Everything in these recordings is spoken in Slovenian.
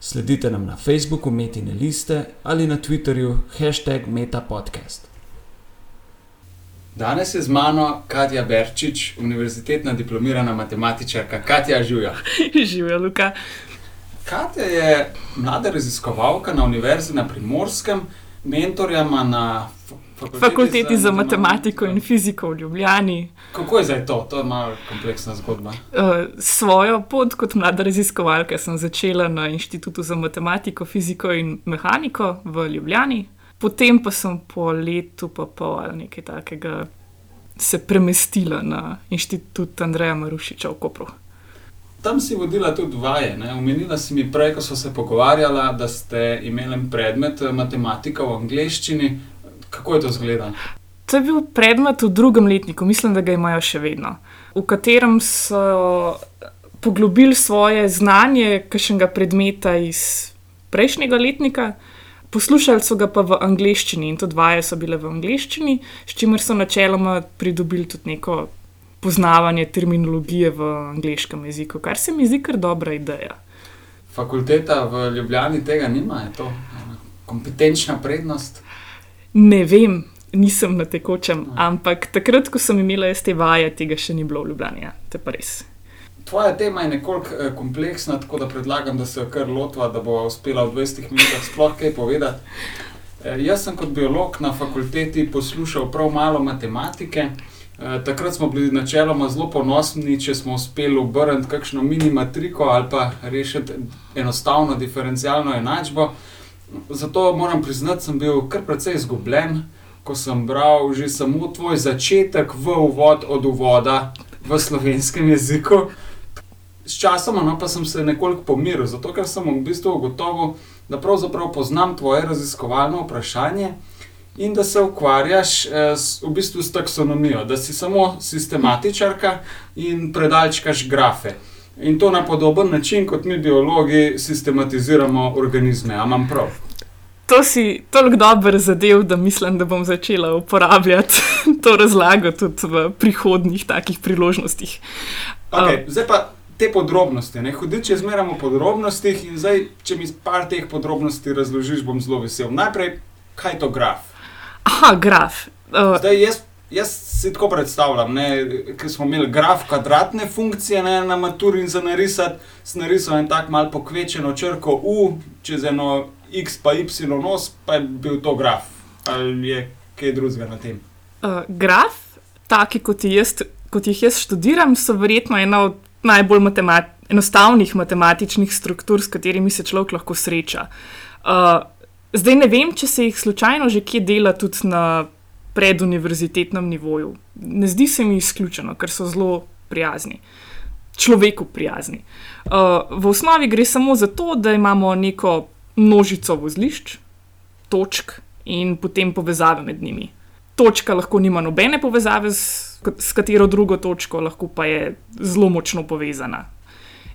Sledite nam na Facebooku Metine liste ali na Twitterju hashtag MetaPodcast. Danes je z mano Katja Berčič, univerzitetna diplomirana matematičarka. Katja, živijo. Živijo, Luka. Katja je mlada raziskovalka na Univerzi na Primorskem, mentorjama na Fakulteti, Fakulteti za, za matematiko in fiziko v Ljubljani. Kako je zdaj to? To je malo kompleksna zgodba. Uh, svojo pot kot mlada raziskovalka sem začela na Inštitutu za matematiko, fiziko in mehaniko v Ljubljani, potem pa sem po letu pa pol ali nekaj takega se premestila na Inštitut Andreja Marušiča v Kopru. Tam si vodila tudi vaje. Ne? Umenila si mi prej, ko smo se pogovarjali, da ste imeli predmet matematika v angleščini. Kako je to izgledalo? To je bil predmet v drugem letniku, mislim, da ga imajo še vedno, v katerem so poglobili svoje znanje kakšnega predmeta iz prejšnjega letnika, poslušali so ga pa v angleščini in to dvaje so bile v angleščini, s čimer so načeloma pridobili tudi neko poznavanje terminologije v angliškem jeziku, kar se mi zdi kar dobra ideja. Fakulteta v Ljubljani tega nima, je to kompetenčna prednost. Ne vem, nisem na tekočem, ampak takrat, ko sem imela te vaje, tega še ni bilo v Ljubljani. Ja. To je pa res. Tvoja tema je nekoliko eh, kompleksna, tako da predlagam, da se jo kar lotva, da bo uspela v 20 minutah sploh kaj povedati. E, jaz sem kot biolog na fakulteti poslušal prav malo matematike. E, takrat smo bili načeloma zelo ponosni, če smo uspeli obrniti kakšno mini matriko ali pa rešiti enostavno diferencialno enačbo. Zato moram priznati, sem bil kar precej izgubljen, ko sem bral že samo tvoj začetek v uvod od uvoda v slovenskem jeziku. Sčasoma no, pa sem se nekoliko pomiril, zato ker sem v bistvu ugotovil, da pravzaprav poznam tvoje raziskovalno vprašanje in da se ukvarjaš eh, s, v bistvu s taksonomijo, da si samo sistematičarka in predalčkaš grafe. In to na podoben način, kot mi biologi sistematiziramo organizme. Amam prav. To si toliko dobro zadev, da mislim, da bom začela uporabljati to razlago tudi v prihodnjih takih priložnostih. Okay, uh, zdaj pa te podrobnosti. Hudič je zmeraj v podrobnostih in zdaj, če mi par teh podrobnosti razložiš, bom zelo vesel. Najprej, kaj je to graf? Aha, graf. Uh, zdaj, jaz Jaz si tako predstavljam, da smo imeli graf kvadratne funkcije ne, na maturi in za narisati, sem narisal en tak mal pokvečeno črko U, čez eno X pa Y nos, pa je bil to graf. Ali je kaj drugega na tem? Uh, graf, taki kot, jaz, kot jih jaz študiram, so verjetno ena od najbolj matemat enostavnih matematičnih struktur, s katerimi se človek lahko sreča. Uh, zdaj ne vem, če se jih slučajno že kje dela tudi na preduniverzitetnem nivoju. Ne zdi se mi izključeno, ker so zelo prijazni, človeku prijazni. Uh, v osnovi gre samo za to, da imamo neko množico vozlišč, točk in potem povezave med njimi. Točka lahko nima nobene povezave s, s katero drugo točko, lahko pa je zelo močno povezana.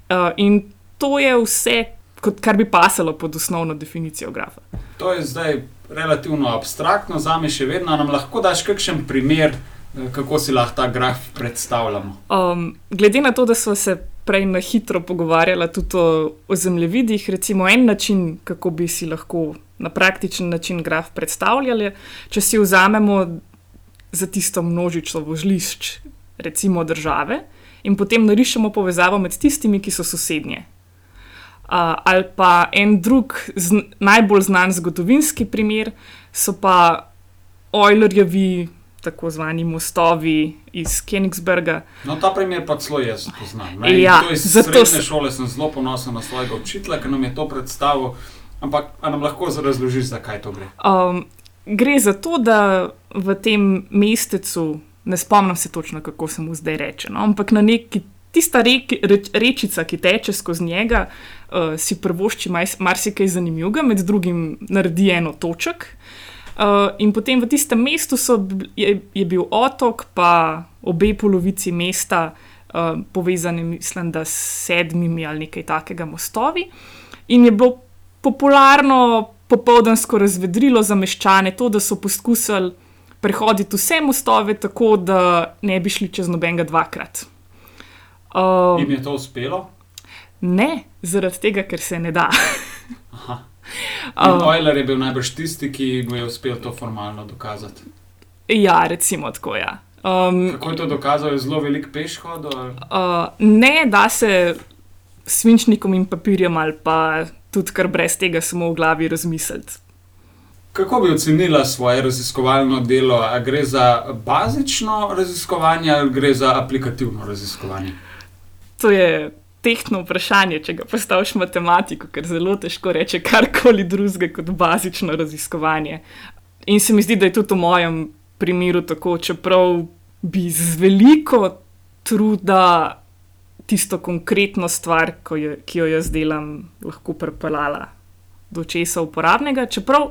Uh, in to je vse, kot, kar bi pasalo pod osnovno definicijo grafa. To je zdaj relativno abstraktno, za me še vedno. Nam lahko daš kakšen primer, eh, kako si lahko ta graf predstavljamo? Um, glede na to, da smo se prej na hitro pogovarjali tudi o, o zemljevidih, recimo en način, kako bi si lahko na praktičen način graf predstavljali, če si vzamemo za tisto množico vozlišč, recimo države, in potem narišemo povezavo med tistimi, ki so sosednje ali pa en drug z, najbolj znan zgodovinski primer, so pa Eulerjevi, tako zvani mostovi iz Königsberga. No, ta primer pa celo jaz poznam. Ja, iz zato srednje šole sem zelo ponosen na svojega učitelja, ki nam je to predstavil. Ampak nam lahko razložiš, zakaj to gre? Um, gre za to, da v tem mestecu, ne spomnim se točno, kako se mu zdaj reče, no, ampak na neki tista rek, reč, rečica, ki teče skozi njega, uh, si prvošči marsikaj zanimivega, med drugim naredi eno točk. Uh, in potem v tistem mestu so, je, je bil otok, pa obe polovici mesta, uh, povezani, mislim, da s sedmimi ali nekaj takega mostovi. In je bilo popularno popoldansko razvedrilo za meščane to, da so poskusili prehoditi vse mostove tako, da ne bi šli čez nobenega dvakrat. Uh, Jim je to uspelo? ne, zaradi tega, ker se ne da. Aha. Uh, Euler je bil najbrž tisti, ki mu je uspel to formalno dokazati. ja, recimo tako. Ja. Um, Kako je to dokazal, je zelo velik pešhod? ali- Uh, ne, da se s svinčnikom in papirjem, ali pa tudi kar brez tega, samo v glavi razmisliti. Kako bi ocenila svoje raziskovalno delo? A gre za bazično raziskovanje ali gre za aplikativno raziskovanje? To je tehtno vprašanje, če ga postaviš matematiko, ker zelo težko reče karkoli drugega kot bazično raziskovanje. In se mi zdi, da je tudi v mojem primeru tako, čeprav bi z veliko truda tisto konkretno stvar, jo, ki jo jaz delam, lahko pripeljala do česa uporabnega. Čeprav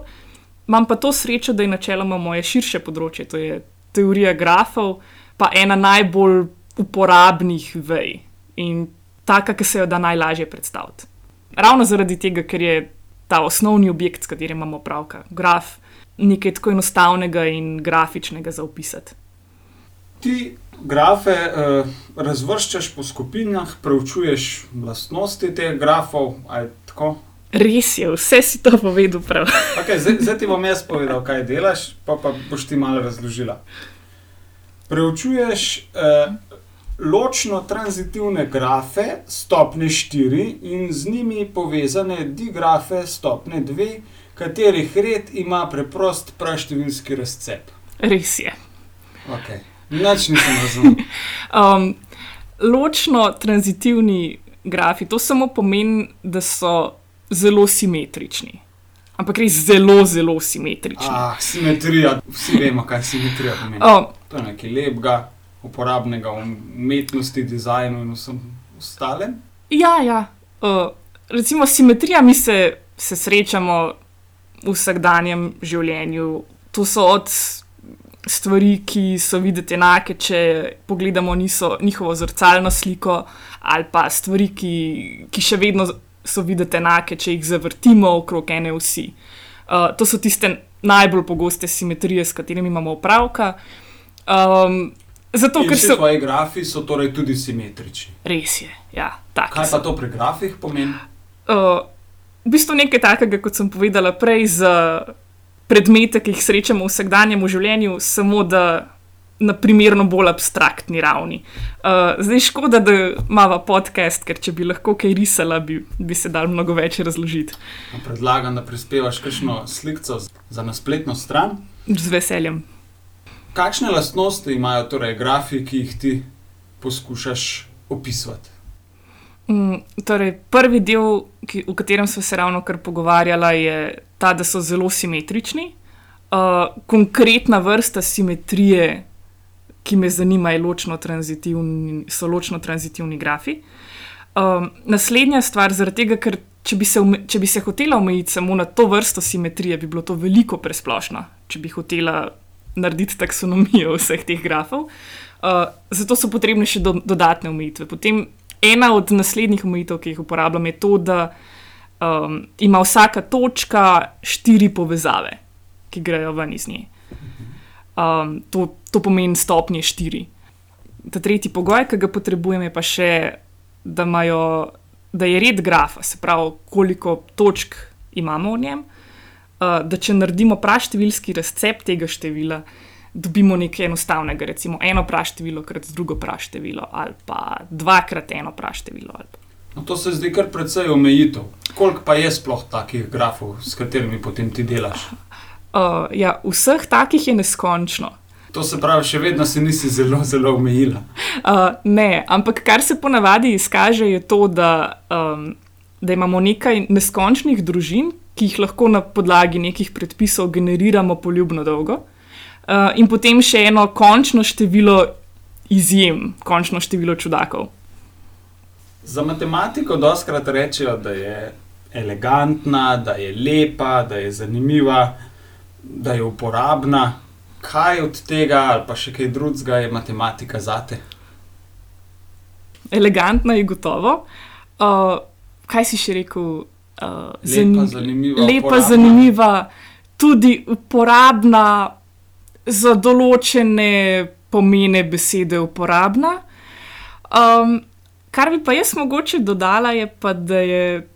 imam pa to srečo, da je načeloma moje širše področje, to je teorija grafov, pa ena najbolj uporabnih vej in taka, ki se jo da najlažje predstaviti. Ravno zaradi tega, ker je ta osnovni objekt, s katerim imamo pravka, graf, nekaj tako enostavnega in grafičnega za opisati. Ti grafe uh, razvrščaš po skupinah, preučuješ lastnosti teh grafov. ali tako? Res je, vse si to povedal prav. Okay, zdaj, zdaj ti bom jaz povedal, kaj delaš, pa, pa boš ti malo razložila. Preučuješ eh, ločno-tranzitivne grafe stopne 4 in z njimi povezane digrafe stopne 2, katerih red ima preprost praštevilski razcep. Res je. Okay. Nič nisem razumel. Um, Ločno-tranzitivni grafi, to samo pomeni, da so zelo simetrični. Ampak res zelo, zelo simetrični. Ah, simetrija, vsi vemo, kaj simetrija pomeni. Oh, To je nekaj lepega, uporabnega v umetnosti, dizajnu in vsem ostalem. ja, ja. Uh, recimo simetrija, mi se, se srečamo v vsakdanjem življenju. To so od stvari, ki so videti enake, če pogledamo niso, njihovo zrcalno sliko, ali pa stvari, ki, ki še vedno so videti enake, če jih zavrtimo okrog ene vsi. Uh, to so tiste najbolj pogoste simetrije, s katerimi imamo opravka. Um, zato, ker so tvoji grafi so torej tudi simetrični. res je, ja. Kaj pa to pri grafih pomeni? Uh, v bistvu nekaj takega, kot sem povedala prej, za predmete, ki jih srečamo v vsakdanjem življenju, samo da na primerno bolj abstraktni ravni. Uh, zdaj škoda, da imamo podcast, ker če bi lahko kaj risala, bi, bi se dal mnogo več razložiti. Predlagam, da prispevaš kakšno sliko za na spletno stran. Z veseljem. Kakšne lastnosti imajo torej grafi, ki jih ti poskušaš opisovati? Mm, torej, prvi del, ki, o katerem smo se ravno kar pogovarjali, je ta, da so zelo simetrični. Uh, konkretna vrsta simetrije, ki me zanima, ločno so ločno-tranzitivni grafi. Um, naslednja stvar, zaradi tega, ker če bi, se, ume- če bi se hotela omejiti samo na to vrsto simetrije, bi bilo to veliko presplošno, če bi hotela narediti taksonomijo vseh teh grafov. Uh, zato so potrebne še do, dodatne omejitve. Potem ena od naslednjih omejitev, ki jih uporabljam, je to, da um, ima vsaka točka štiri povezave, ki grejo ven iz nje. Um, to, to pomeni stopnje štiri. Ta tretji pogoj, ki ga potrebujem, je pa še, da, imajo, da je red grafa, se pravi, koliko točk imamo v njem. Uh, da če naredimo praštevilski razcep tega števila, dobimo nekaj enostavnega, recimo eno praštevilo krat drugo praštevilo, ali pa dvakrat eno praštevilo. No, to se zdi kar precej omejitev. Koliko pa je sploh takih grafov, s katerimi potem ti delaš? Uh, ja, vseh takih je neskončno. To se pravi, še vedno se nisi zelo, zelo omejila. Uh, ne, ampak kar se ponavadi izkaže, je to, da, um, da imamo nekaj neskončnih družin, ki jih lahko na podlagi nekih predpisov generiramo poljubno dolgo, uh, in potem še eno končno število izjem, končno število čudakov. Za matematiko doskrat rečejo, da je elegantna, da je lepa, da je zanimiva. da je uporabna. Kaj od tega, ali pa še kaj drugega, je matematika zate? Elegantna je gotovo. Uh, kaj si še rekel? Uh, Lepa, zanimiva. lepa, uporabna. zanimiva, tudi uporabna za določene pomene besede uporabna. Um, kar bi pa jaz mogoče dodala, je pa, da je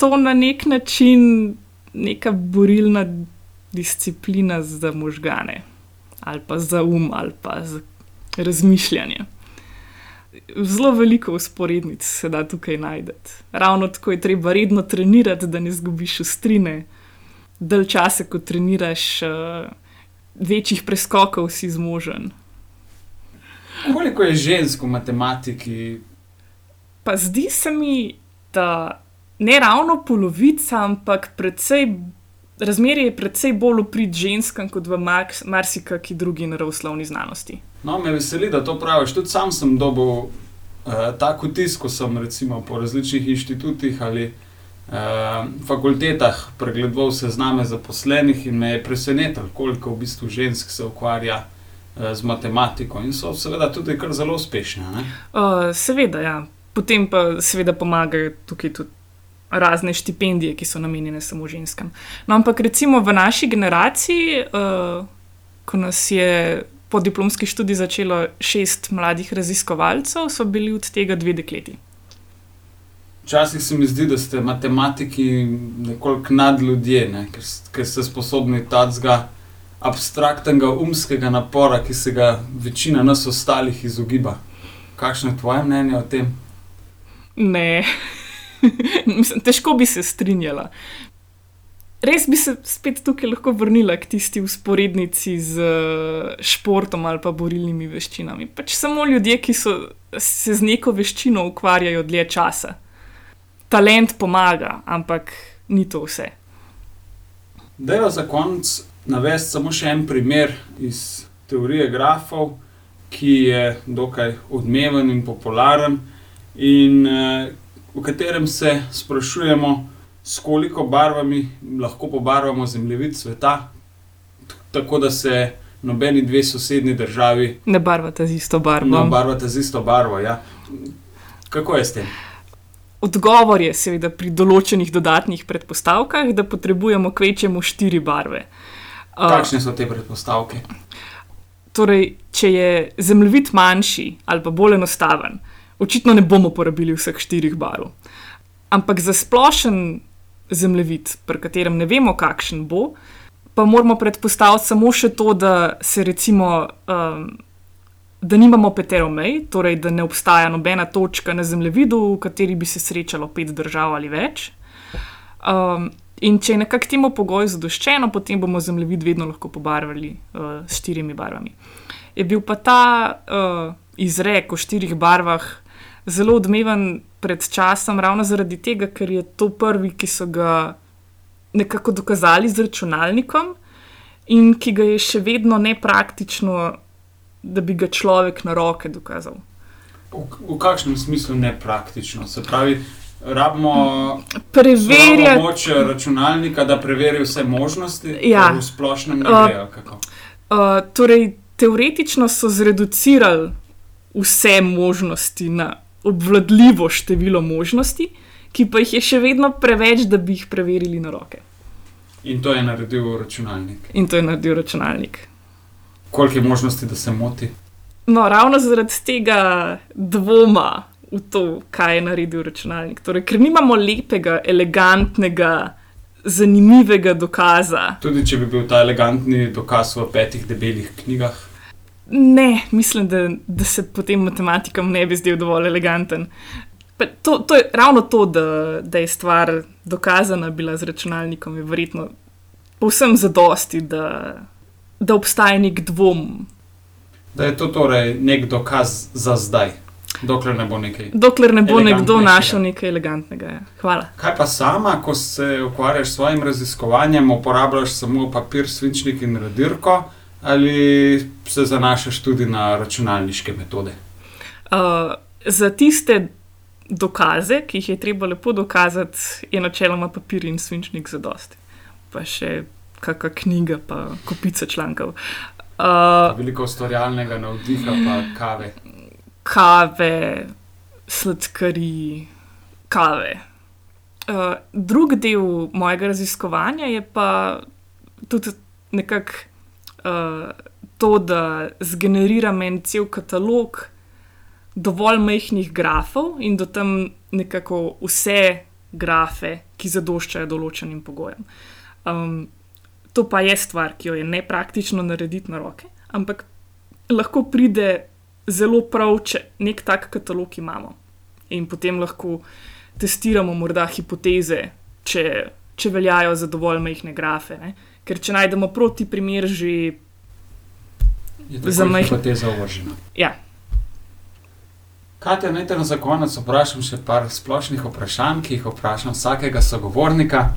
to na nek način neka borilna disciplina za možgane, ali pa za um, ali pa za razmišljanje. Zelo veliko usporednic se da tukaj najti. Ravno tako je treba redno trenirati, da ne zgubiš ostrine. Dalj časa, ko treniraš, uh, večjih preskokov si zmožen. Koliko je žensk v matematiki? Pa zdi se mi, da ne ravno polovica, ampak predvsej, razmerje je precej bolj uprit ženskam kot v marsikaki drugi naravoslovni znanosti. No, me veseli, da to praviš. Tudi sam sem dobil uh, tak vtis, ko sem recimo po različnih inštitutih ali uh, fakultetah pregledoval sezname zaposlenih in me je presenetilo, koliko v bistvu žensk se ukvarja uh, z matematiko in so seveda tudi kar zelo uspešne. Ne? Uh, seveda, ja. Potem pa seveda pomagajo tukaj tudi razne štipendije, ki so namenjene samo ženskam. No, ampak recimo v naši generaciji, uh, ko nas je po diplomski študiji začelo šest mladih raziskovalcev, so bili od tega dve dekleti. Včasih se mi zdi, da ste matematiki nekoliko nad ljudje, ne? ker, ker ste sposobni tacga abstraktnega umskega napora, ki se ga večina nas ostalih izogiba. Kakšno je tvoje mnenje o tem? Ne, Mislim, težko bi se strinjala. Res bi se spet tukaj lahko vrnila k tisti usporednici z eh, športom ali pa borilnimi veščinami. Pač samo ljudje, ki so, se z neko veščino ukvarjajo dlje časa. Talent pomaga, ampak ni to vse. Dejo za konec navesti samo še en primer iz teorije grafov, ki je dokaj odmeven in popularen, in eh, v katerem se sprašujemo, s koliko barvami lahko pobarvamo zemljevid sveta, tako da se nobeni dve sosednji državi Ne barvata z isto barvo. ne obarvata z isto barvo. Ja. Kako je s tem? Odgovor je seveda pri določenih dodatnih predpostavkah, da potrebujemo kvečemu štiri barve. Kakšne so te predpostavke? Torej, če je zemljevid manjši ali pa bolj enostaven, očitno ne bomo porabili vseh štirih barv. Ampak za splošen zemljevid, pri katerem ne vemo, kakšen bo, pa moramo predpostaviti samo še to, da se recimo. Um, Da nimamo peteromej, torej da ne obstaja nobena točka na zemljevidu, v kateri bi se srečalo pet držav ali več. Um, in če je nekako temu pogoju zadoščeno, potem bomo zemljevid vedno lahko pobarvali uh, s štirimi barvami. Je bil pa ta uh, izrek o štirih barvah zelo odmeven pred časom, ravno zaradi tega, ker je to prvi, ki so ga nekako dokazali z računalnikom in ki ga je še vedno nepraktično, da bi ga človek na roke dokazal. V, v kakšnem smislu nepraktično? Se pravi, rabimo Preverjati. pomoč računalnika, da preveri vse možnosti, Ja. v splošnem ne Uh, grejo. kako? Uh, torej, teoretično so zreducirali vse možnosti na obvladljivo število možnosti, ki pa jih je še vedno preveč, da bi jih preverili na roke. In to je naredil računalnik. In to je naredil računalnik. Koliko je možnosti, da se moti? No, ravno zaradi tega dvoma v to, kaj je naredil računalnik. Torej, ker nimamo lepega, elegantnega, zanimivega dokaza. Tudi če bi bil ta elegantni dokaz v petih debelih knjigah. Ne, mislim, da, da se potem matematikom ne bi zdel dovolj eleganten. Pa To, to je ravno to, da, da je stvar dokazana bila z računalnikom, je verjetno povsem zadosti, da, da obstaja nek dvom, Da je to torej nek dokaz za zdaj, dokler ne bo nekaj. dokler ne bo nekdo našel nekaj elegantnega. Ja. Hvala. Kaj pa sama, ko se ukvarjaš s svojim raziskovanjem, uporabljaš samo papir, svinčnik in radirko, ali se zanašaš tudi na računalniške metode? Uh, za tiste dokaze, ki jih je treba lepo dokazati, je načeloma papir in svinčnik zadosti. Pa še kakšna knjiga, pa kopica člankov. Uh, Veliko ustvarjalnega navdiha, pa kave. kave, sladkari, kave. Uh, drug del mojega raziskovanja je pa tudi nekako uh, to, da zgeneriram en cel katalog dovolj majhnih grafov in da tam nekako vse grafe, ki zadoščajo določenim pogojem. Um, to pa je stvar, ki jo je nepraktično narediti na roke, ampak lahko pride zelo prav, če nek tak katalog imamo. In potem lahko testiramo morda hipoteze, če, če veljajo za dovolj majhne grafe. Ne? Ker če najdemo proti primer, že Je Za majhne- hipoteza uvržena. ja, Katja, naj te na za konec vprašam še par splošnih vprašanj, ki jih vprašam vsakega sogovornika.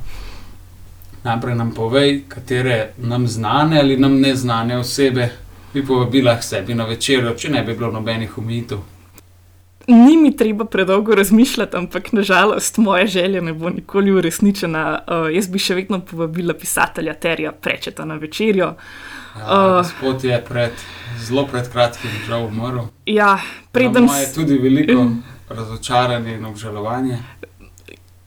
Najprej nam povej, katere nam znane ali nam neznane osebe bi povabila k sebi na večerjo, če ne bi bilo nobenih umitev. Ni mi treba predolgo razmišljati, ampak nažalost moja želja ne bo nikoli uresničena. Uh, jaz bi še vedno povabila pisatelja Terja Prečeta na večerjo. Ja, Uh. gospod je pred, zelo pred kratkim žal umrl. Ja, Preden preden je tudi veliko razočaranje in obžalovanje.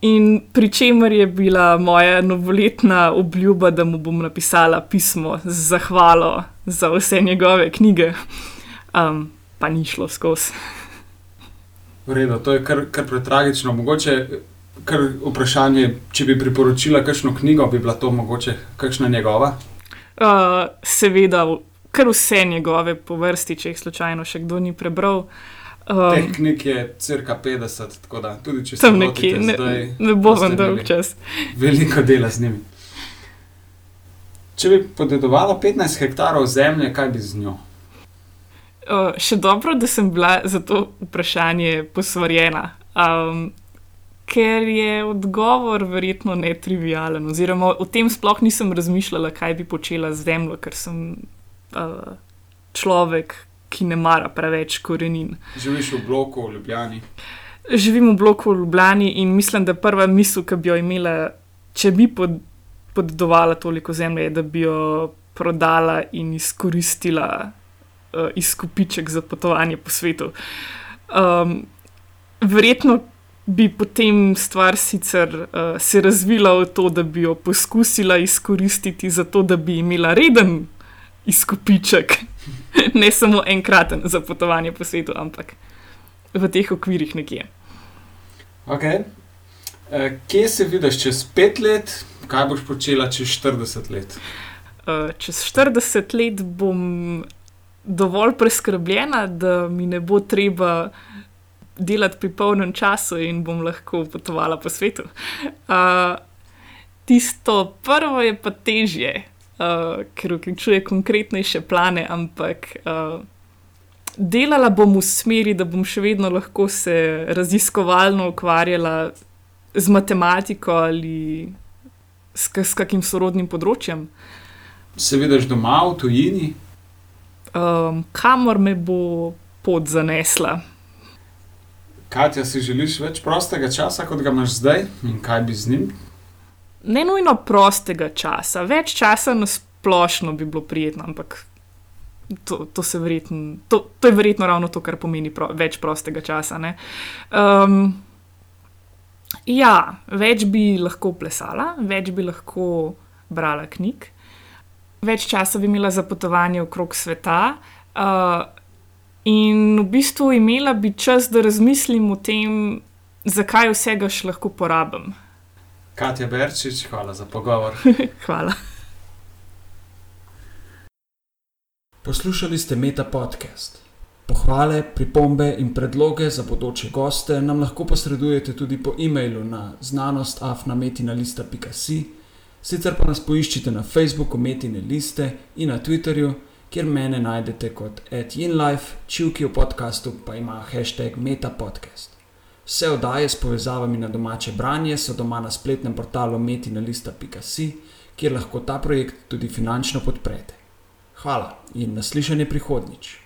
In pri čemer je bila moja novoletna obljuba, da mu bom napisala pismo z zahvalo za vse njegove knjige, um, pa ni šlo skozi. V redu, to je kar, kar pretragično. Mogoče kar vprašanje, če bi priporočila kakšno knjigo, bi bila to mogoče kakšna njegova. Uh, seveda, kar vse njegove po vrsti, če jih slučajno še kdo ni prebral. Teh Um, knjig je cirka 50, tako da tudi če se tam nekje, ne, zdaj, ne bo vam dolg čas. Veliko dela z njimi. Če bi podedovala 15 hektarov zemlje, kaj bi z njo? Uh, še dobro, da sem bila za to vprašanje posvarjena, um, ker je odgovor verjetno netrivijalen. Oziroma, o tem sploh nisem razmišljala, kaj bi počela z zemljo, ker sem uh, človek, ki ne mara preveč korenin. Živiš v bloku v Ljubljani. Živim v bloku v Ljubljani in mislim, da prva misel, ki bi jo imela, če bi pod, podedovala toliko zemlje, je, da bi jo prodala in izkoristila uh, izkupiček za potovanje po svetu. Um, verjetno bi potem stvar sicer uh, se razvila v to, da bi jo poskusila izkoristiti za to, da bi imela reden izkupiček, ne samo enkraten za potovanje po svetu, ampak v teh okvirih nekje. Okay. E, kje se vidiš čez 5 let, kaj boš počela čez 40 let? Uh, čez 40 let bom dovolj preskrbljena, da mi ne bo treba delati pri polnem času in bom lahko potovala po svetu. Uh, tisto prvo je pa težje, uh, ker vključuje konkretnejše plane, ampak uh, delala bom v smeri, da bom še vedno lahko se raziskovalno ukvarjala z matematiko ali s, s kakim sorodnim področjem. Se vidiš doma v tujini? Um, kamor me bo pot zanesla. Katja, si želiš več prostega časa, kot ga imaš zdaj, in kaj bi z njim? Ne nujno prostega časa, več časa na splošno bi bilo prijetno, ampak to, to, verjetno, to, to je verjetno ravno to, kar pomeni pro, več prostega časa. ne. Um, ja, več bi lahko plesala, več bi lahko brala knjig, več časa bi imela za potovanje okrog sveta. Uh, In v bistvu imela bi čas, da razmislim o tem, zakaj vsega še lahko porabim. Katja Berčič, hvala za pogovor. Hvala. Poslušali ste Meta podcast. Pohvale, pripombe in predloge za bodoče goste nam lahko posredujete tudi po e-mailu na znanostafnametina.si, sicer pa nas poiščite na Facebooku Metine liste in na Twitterju, kjer mene najdete kot @inlife, čivki v podkastu pa ima hashtag metapodcast. Vse oddaje s povezavami na domače branje so doma na spletnem portalu metinalista.si, kjer lahko ta projekt tudi finančno podprete. Hvala in naslišanje prihodnjič.